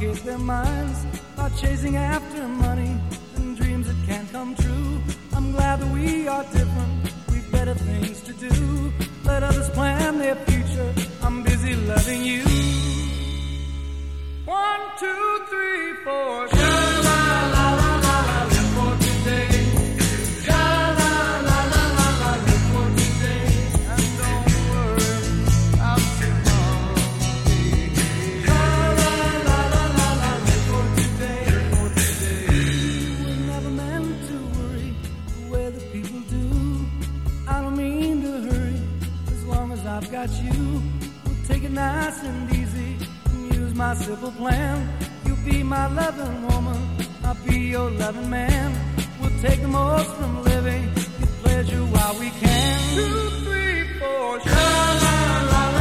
Their minds by chasing after money and dreams that can't come true. I'm glad that we are different, we've better things to do. Let others plan their future, I'm busy loving you. One, two, three, four. Nice and easy use my simple plan. You'll be my loving woman, I'll be your loving man. We'll take the most from living, get pleasure while we can. Two, three, four, sha-la-la-la-la, live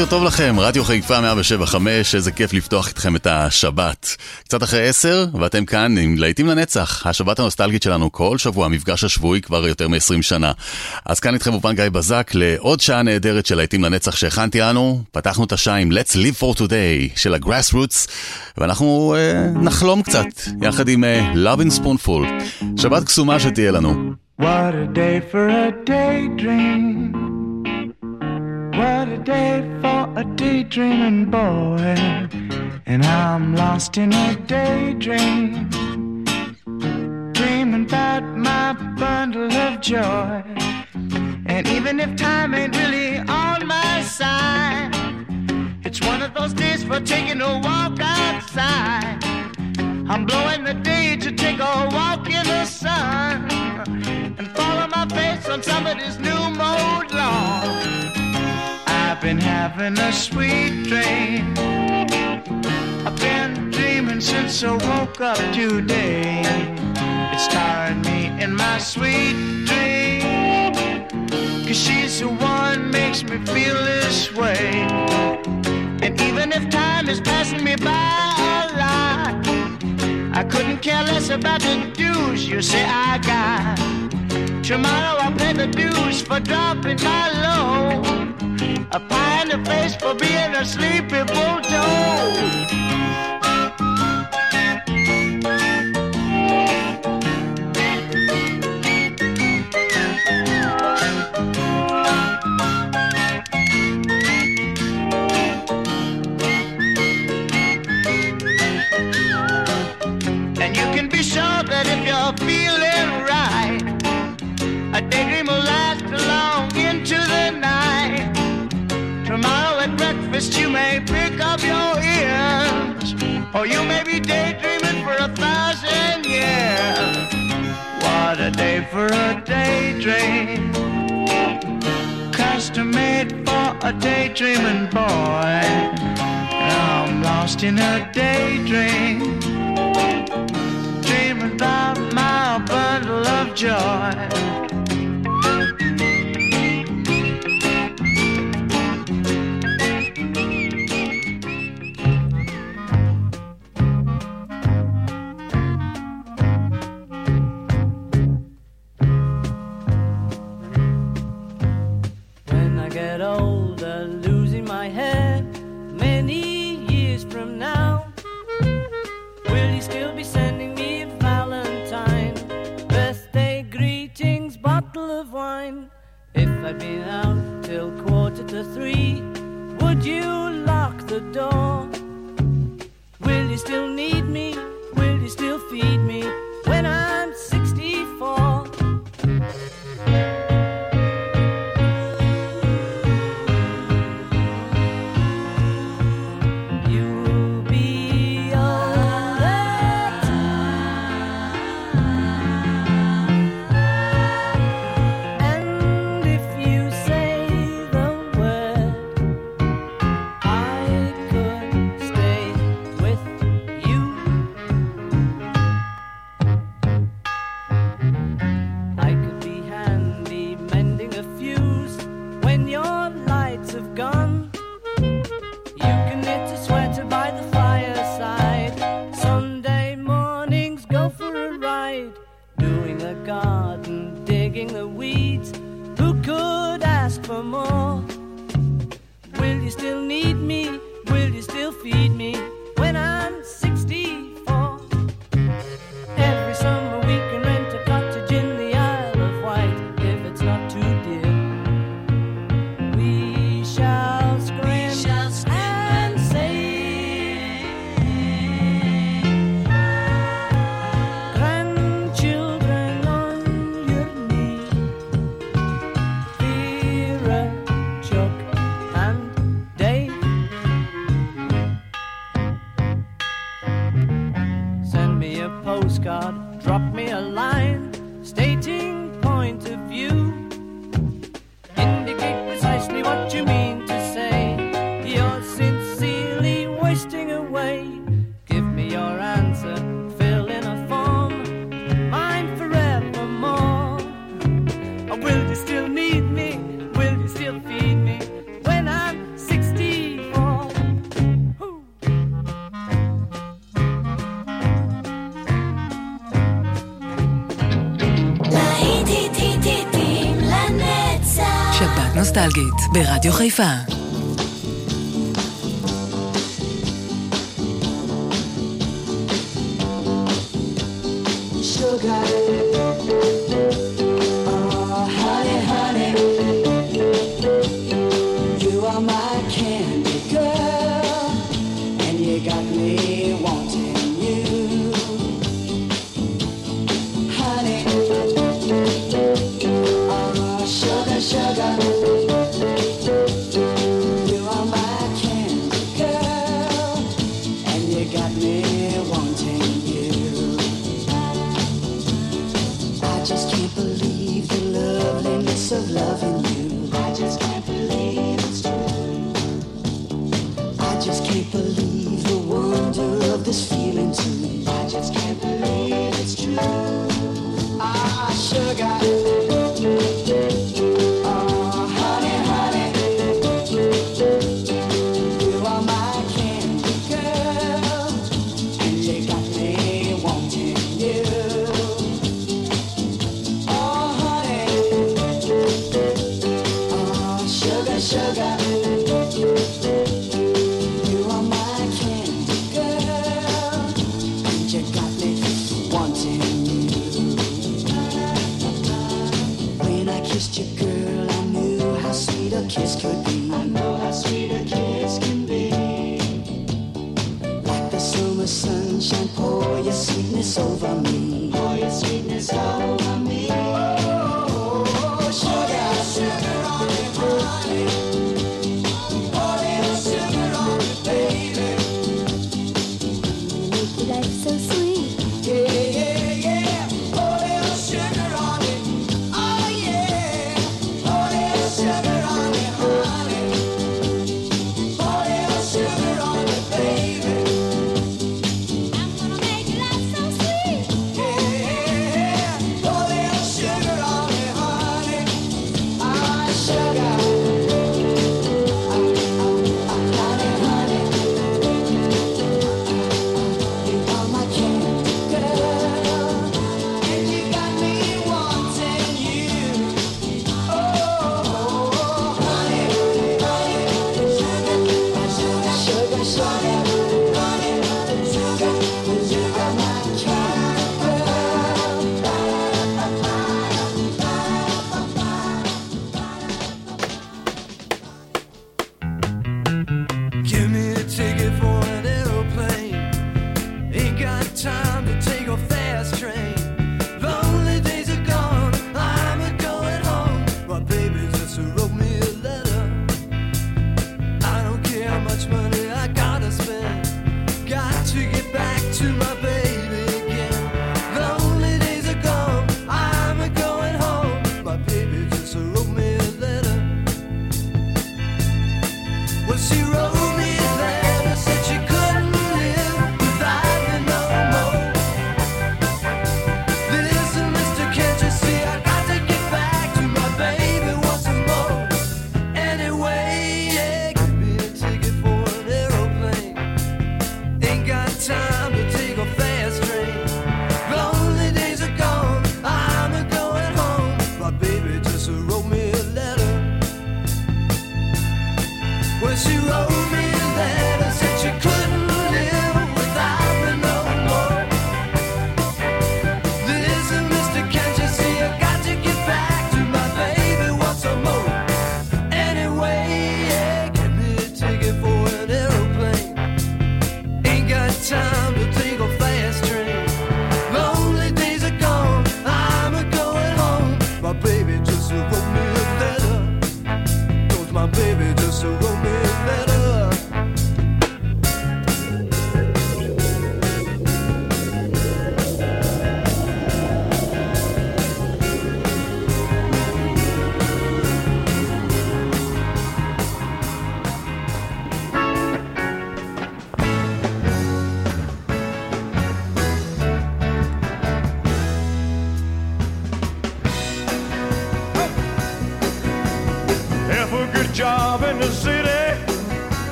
בוקר טוב לכם, רדיו חיפה 175, איזה כיף לפתוח איתכם את השבת. קצת אחרי עשר, ואתם כאן עם להיטים לנצח, השבת הנוסטלגית שלנו כל שבוע, המפגש השבועי כבר יותר מ-20 שנה. אז כאן איתכם אופן גיא בזק לעוד שעה נהדרת של להיטים לנצח שהכנתי לנו. פתחנו את השעה עם Let's Live for Today של הגראס רוטס, ואנחנו אה, נחלום קצת, יחד עם אה, Love in Spoonful. שבת קסומה שתהיה לנו. What a day for a daydream. What a day for a daydreaming boy. And I'm lost in a daydream. Dreaming about my bundle of joy. And even if time ain't really on my side, it's one of those days for taking a walk outside. I'm blowing the day to take a walk in the sun and follow my face on somebody's new mowed lawn. Been having a sweet dream. I've been dreaming since I woke up today. It's tiring me in my sweet dream. Cause she's the one makes me feel this way. And even if time is passing me by a lot, I couldn't care less about the dues you say I got. Tomorrow I'll pay the dues for dropping my load. A pie in the face for being a sleepy bulldog. Oh, you may be daydreaming for a thousand years. What a day for a daydream. Custom made for a daydreaming boy. I'm lost in a daydream. Dreaming about my bundle of joy. ברדיו חיפה.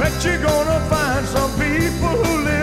Bet you're gonna find some people who live.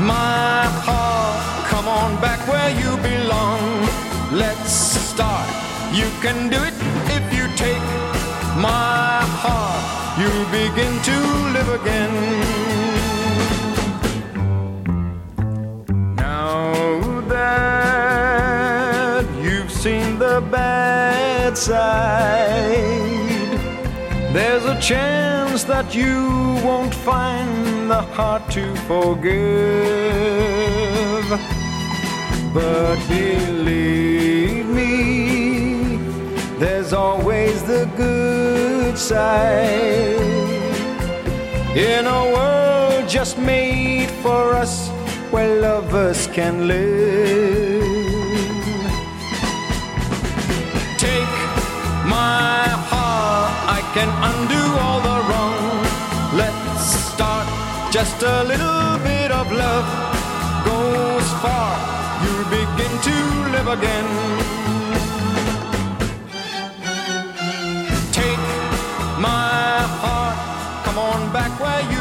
My heart, come on back where you belong. Let's start. You can do it if you take my heart. You'll begin to live again. Now that you've seen the bad side there's a chance that you won't find the heart to forgive. But believe me, there's always the good side. In a world just made for us, where lovers can live. Take my I can undo all the wrong. Let's start. Just a little bit of love goes far. You'll begin to live again. Take my heart. Come on back where you.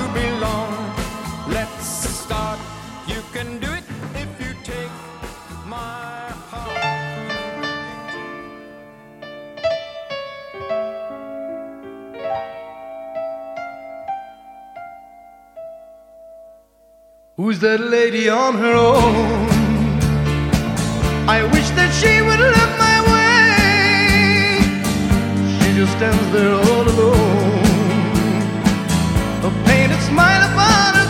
Who's that lady on her own? I wish that she would live my way. She just stands there all alone. A painted smile upon her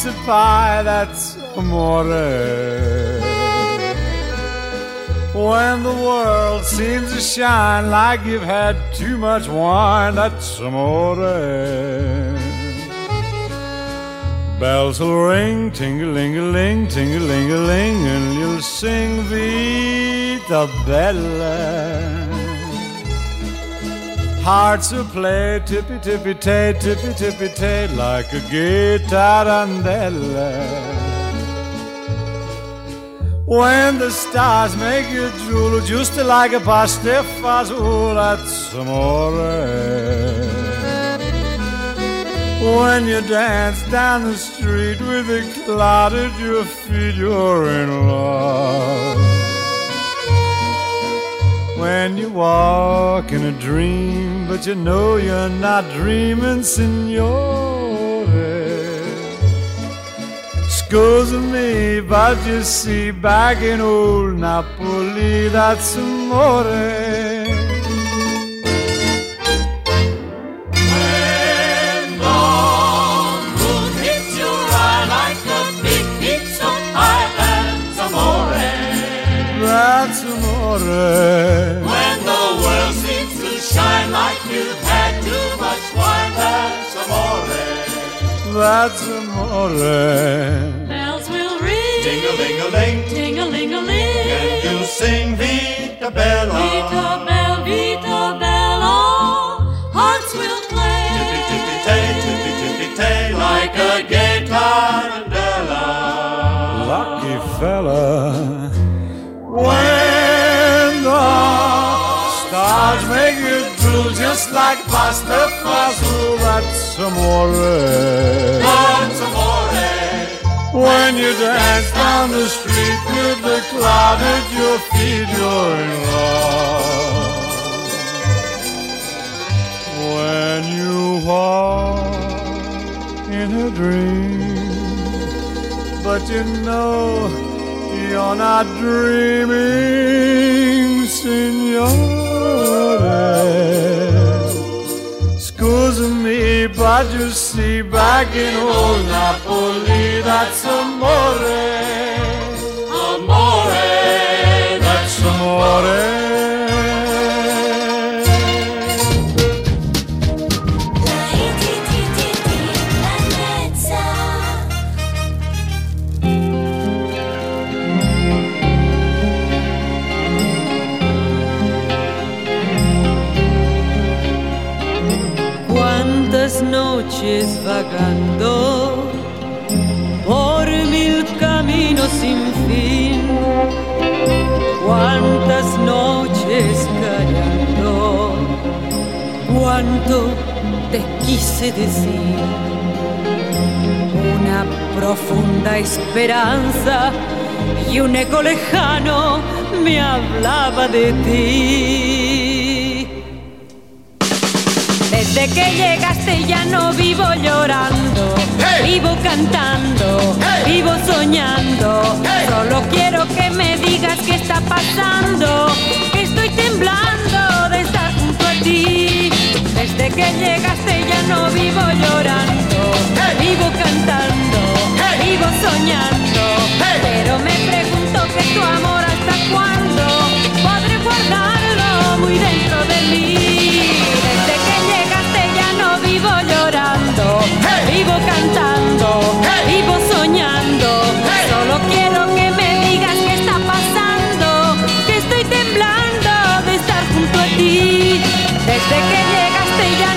pizza pie, that's amore. When the world seems to shine like you've had too much wine, that's amore. Bells will ring, ting-a-ling-a-ling, ting-a-ling-a-ling, and you'll sing Vita Bella. Hearts will play tippy tippy tay, tippy tippy tay, like a gay tarantella. When the stars make you drool, just like a pasta fazool, that's amore. When you dance down the street with a cloud at your feet, you're in love. When you walk in a dream, but you know you're not dreaming, signore. Scusa me, but you see, back in old Napoli, that's amore. Amore. When the world seems to shine like you've had too much wine, that's amore. That's amore. Bells will ring, Ding-a-ling-a-ling, ting-a-ling-a-ling. and you'll sing Vita Bella. Vita Bell, Vita Bella, hearts will play. Tippy tippy tay, tippy tippy tay, like a gay tarantella. lucky fella. Just like pasta fazool, that's amore. That's amore. When you dance down the street with the cloud at your feet, you're in love. When you walk in a dream, but you know you're not dreaming, signore. Scusa me, but you see, back in old Napoli, that's amore. Te quise decir, una profunda esperanza y un eco lejano me hablaba de ti. Desde que llegaste ya no vivo llorando, vivo cantando, vivo soñando. Solo quiero que me digas qué está pasando, que estoy temblando de estar junto a ti. Desde que llegaste ya no vivo llorando, vivo cantando, vivo soñando. Pero me pregunto que tu amor hasta cuándo podré guardarlo muy dentro de mí. Desde que llegaste ya no vivo llorando, vivo cantando, vivo soñando. Solo quiero que me digas qué está pasando, que estoy temblando de estar junto a ti. Desde que llegaste no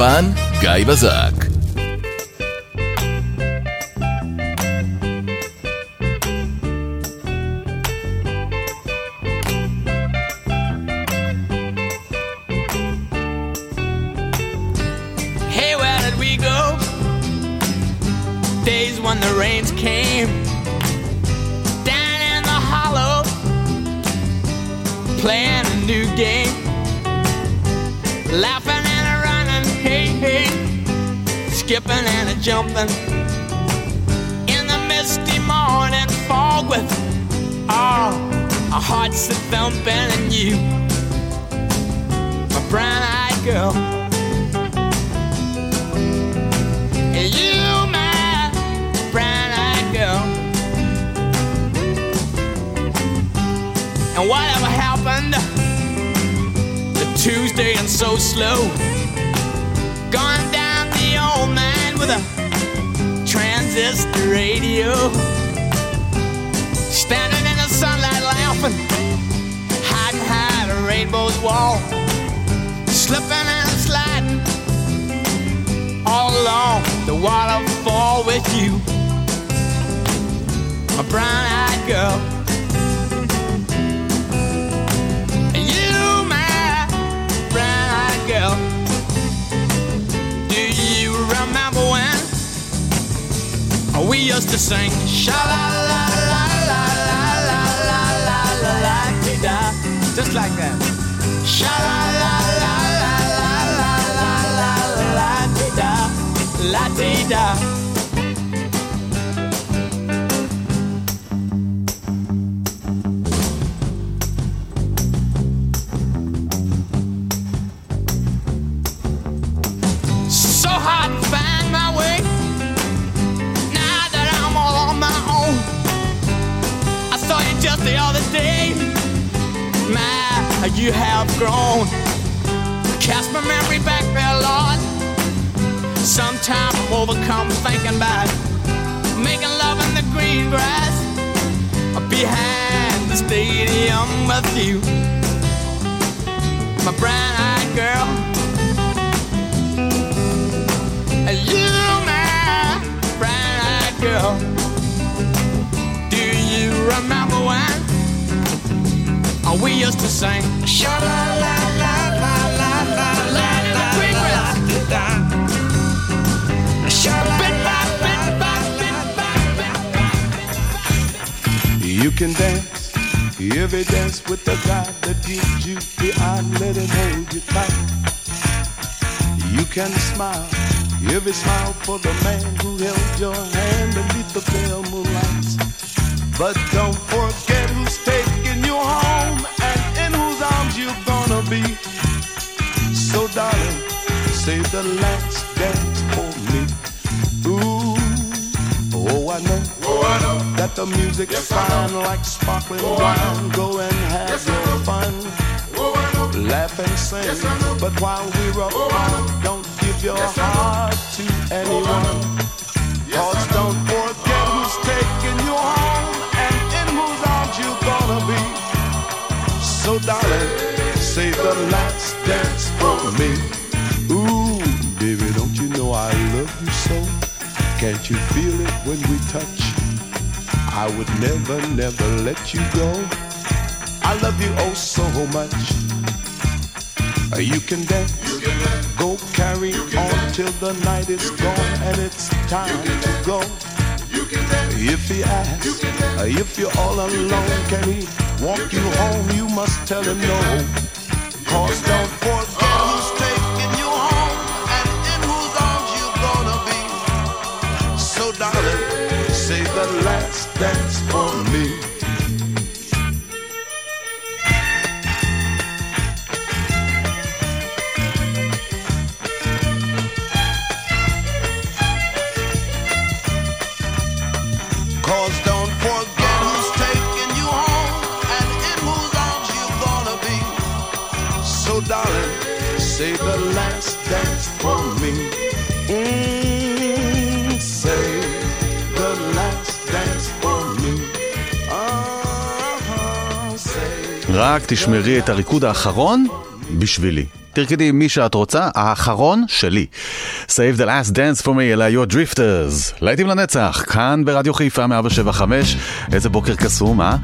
באולפן, גיא בזק. With you, my brown-eyed girl. You, my brown-eyed girl. Do you remember when we used to sing sha la la la la la la la la la la just like that. Sha la la la la la la la la la da la dee da. So the other day. My, you have grown. Cast my memory back there, Lord. Sometimes I'm overcome thinking about making love in the green grass behind the stadium with you, my brown-eyed girl. You, my brown-eyed girl. Remember when we used to sing? Sha la la la la la la la la bit by You can dance, every dance with the guy that gives you the eye, let him hold you tight. You can smile, every smile for the man who held your hand beneath the pale moonlights. But don't forget who's taking you home and in whose arms you're gonna be. So darling, save the last dance for me. Ooh, oh I know, oh, I know. that the music's yes, fine like sparkling oh, wine. Go and have yes, your fun. Oh, Laugh and sing, yes, but while we're apart, don't give your heart to anyone. Save the last dance for me. Ooh, baby, don't you know I love you so? Can't you feel it when we touch? I would never, never let you go. I love you oh so much. Uh, You can dance, go carry on till the night is gone and it's time to go. If he asks, if you're all alone, can he walk you home? You must tell him no. Last dance for me. רק תשמרי את הריקוד האחרון בשבילי. תרקדי עם מי שאת רוצה, האחרון שלי. Save the last dance for me, אלה היו הדריפטרס. להיטים לנצח, כאן ברדיו חיפה 175, איזה בוקר קסום, אה?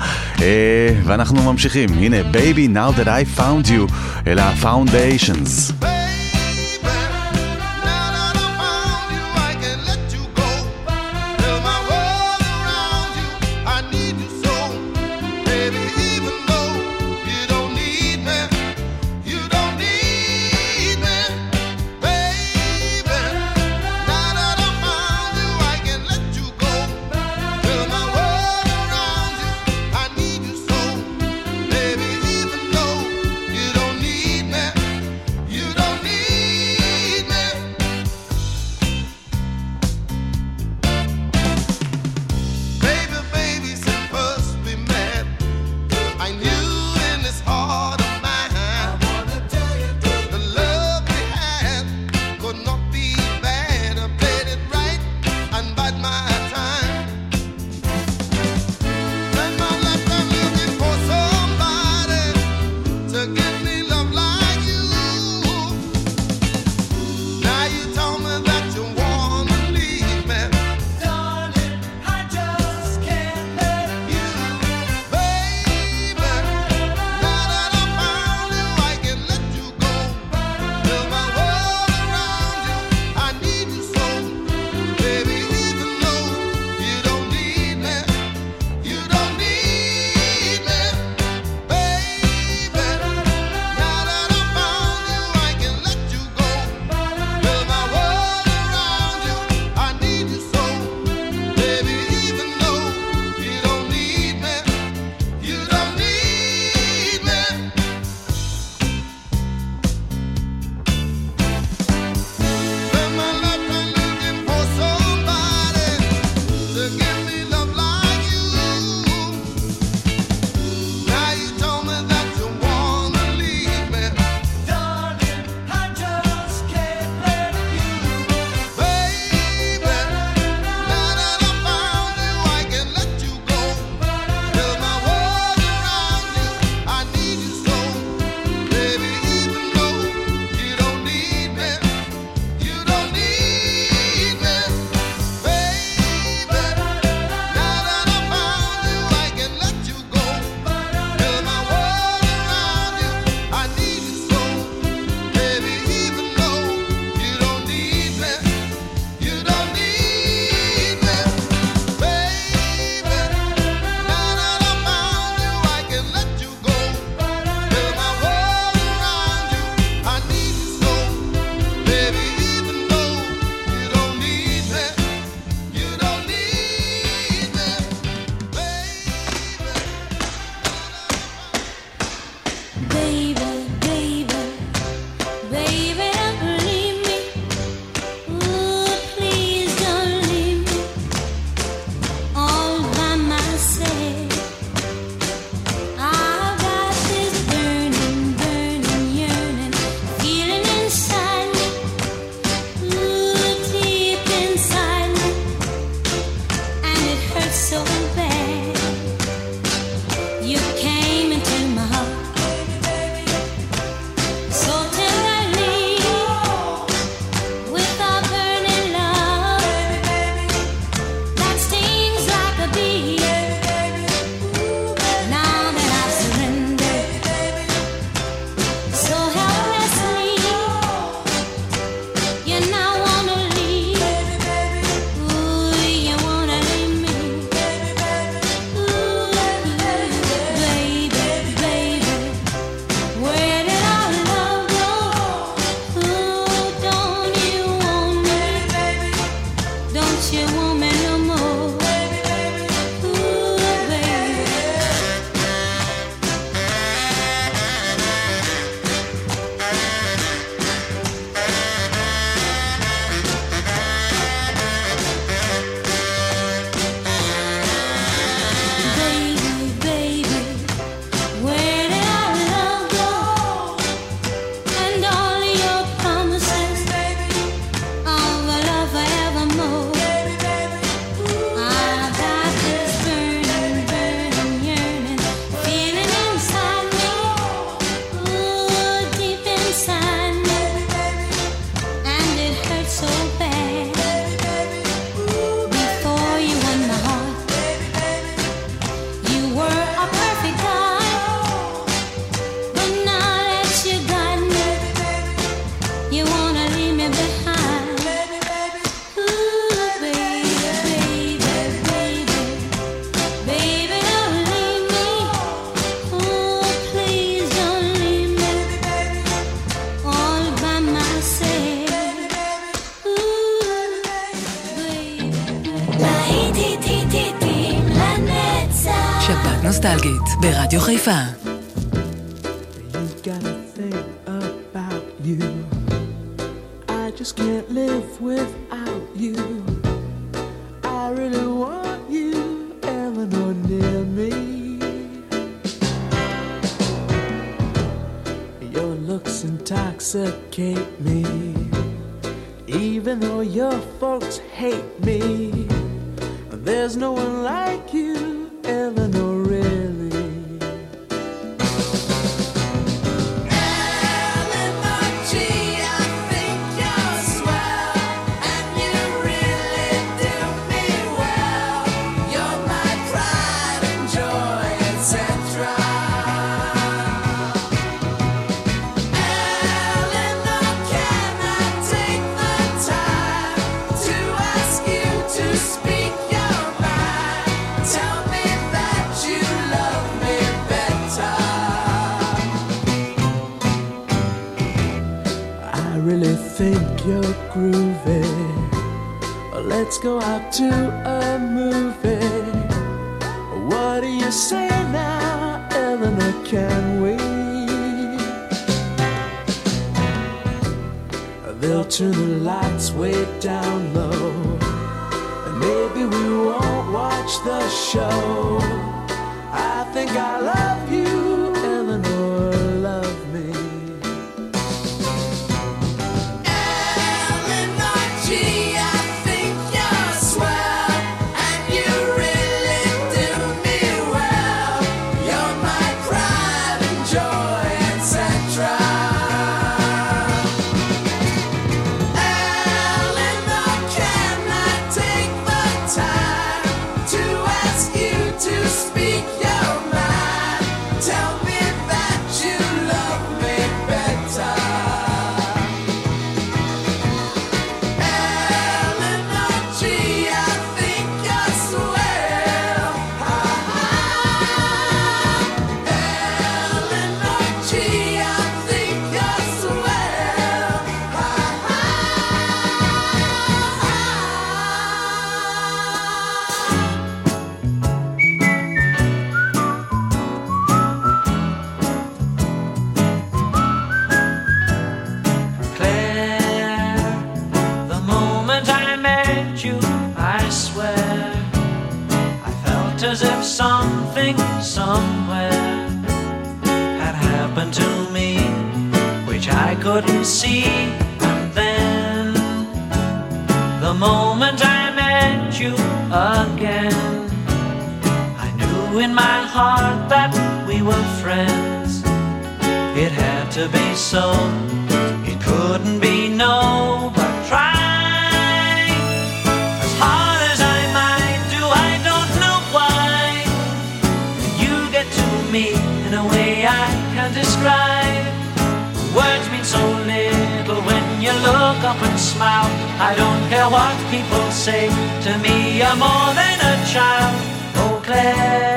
אה ואנחנו ממשיכים, הנה, Baby Now That I Found You, אלה ה-Foundations. You Radio Rijva. They'll turn the lights way down low. And maybe we won't watch the show. I think I love see. And then, the moment I met you again, I knew in my heart that we were friends. It had to be so. smile. I don't care what people say, to me I'm more than a child. Oh, Claire.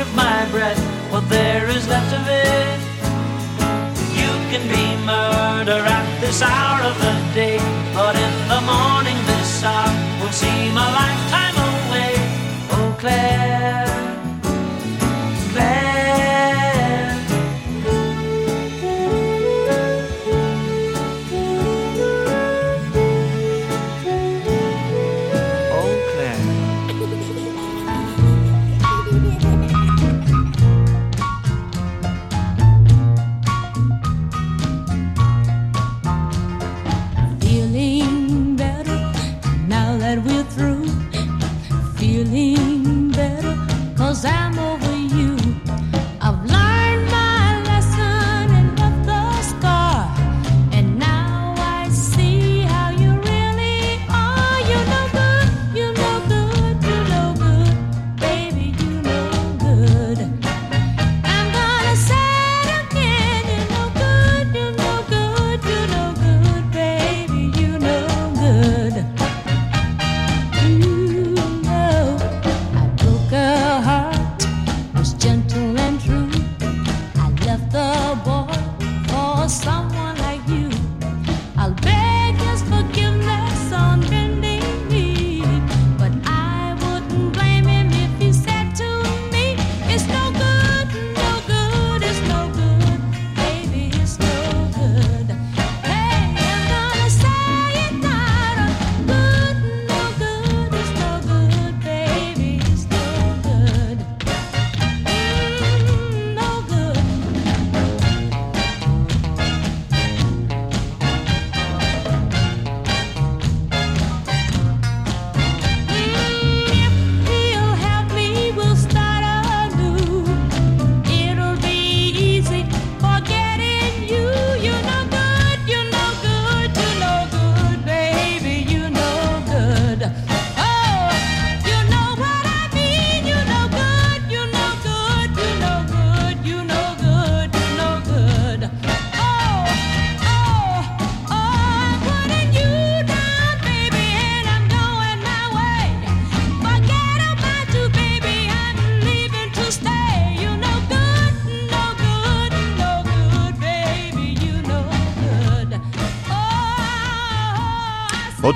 of my breath, what there is left of it. You can be murder at this hour of the day, but in the morning this hour will seem a lifetime away. Oh, Claire.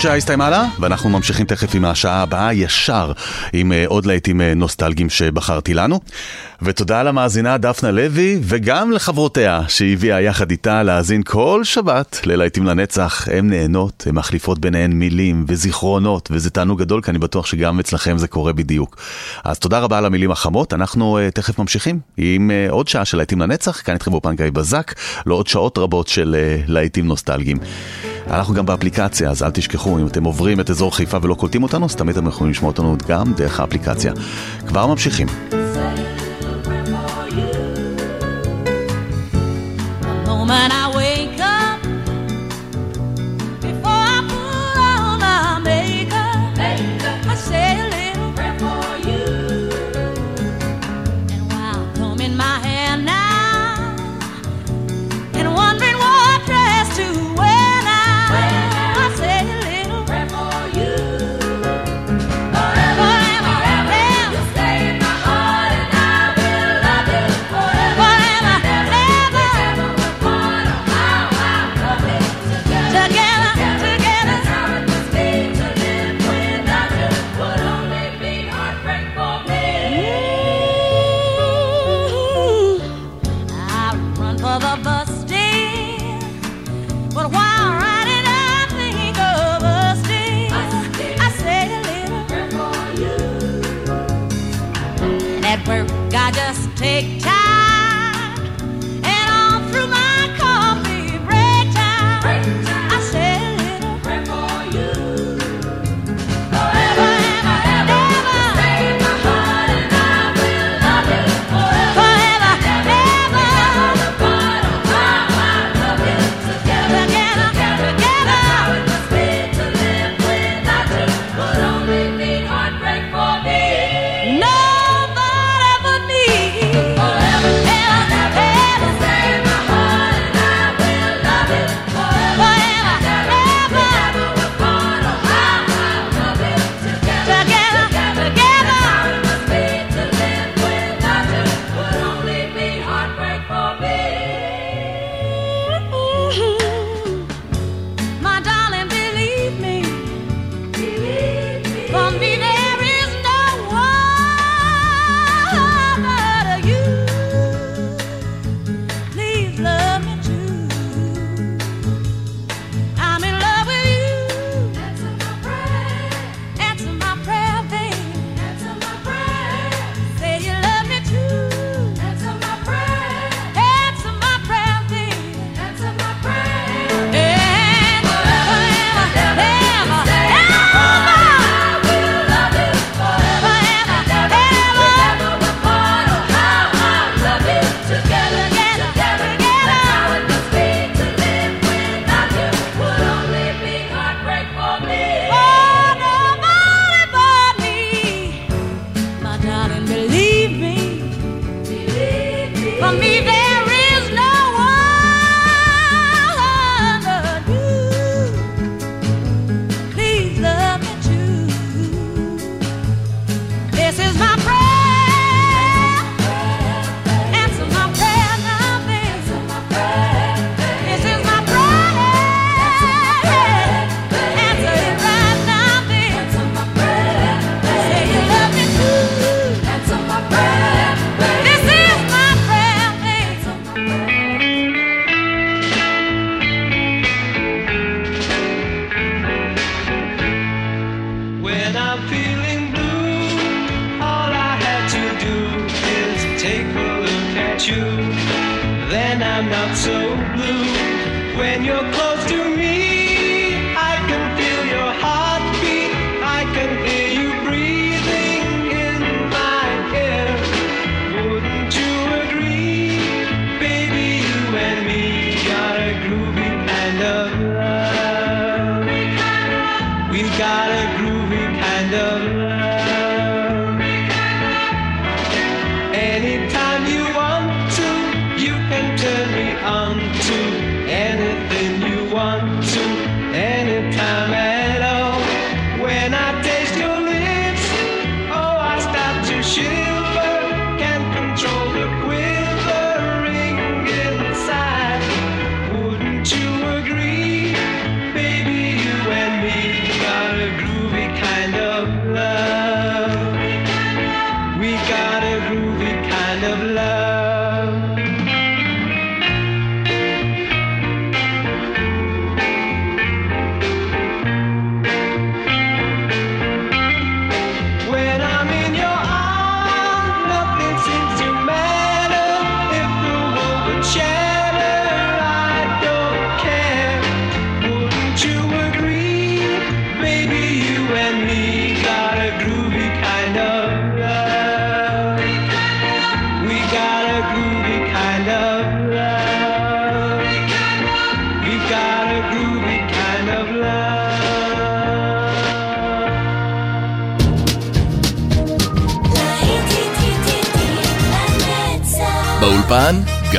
השעה הסתיימה לה, ואנחנו ממשיכים תכף עם השעה הבאה ישר, עם אה, עוד להיטים אה, נוסטלגיים שבחרתי לנו. ותודה למאזינה דפנה לוי, וגם לחברותיה שהביאה יחד איתה להאזין כל שבת ללהיטים לנצח. הן נהנות, הן מחליפות ביניהן מילים וזיכרונות, וזה תענוג גדול, כי אני בטוח שגם אצלכם זה קורה בדיוק. אז תודה רבה על המילים החמות, אנחנו uh, תכף ממשיכים עם uh, עוד שעה של להיטים לנצח, כאן איתכם באופן גיא בזק, לעוד שעות רבות של uh, להיטים נוסטלגיים. אנחנו גם באפליקציה, אז אל תשכחו, אם אתם עוברים את אזור חיפה ולא קולטים אותנו, אז תמיד אתם יכולים לשמוע אותנו גם דרך האפליקציה. כבר ממשיכים. woman I gotta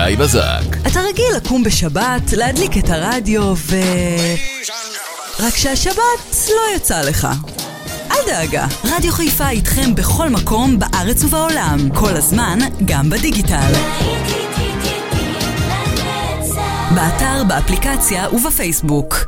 גיא בזק. אתה רגיל לקום בשבת, להדליק את הרדיו ו... רק שהשבת לא יצא לך. אל דאגה, רדיו חיפה איתכם בכל מקום בארץ ובעולם, כל הזמן, גם בדיגיטל. באתר, באפליקציה ובפייסבוק.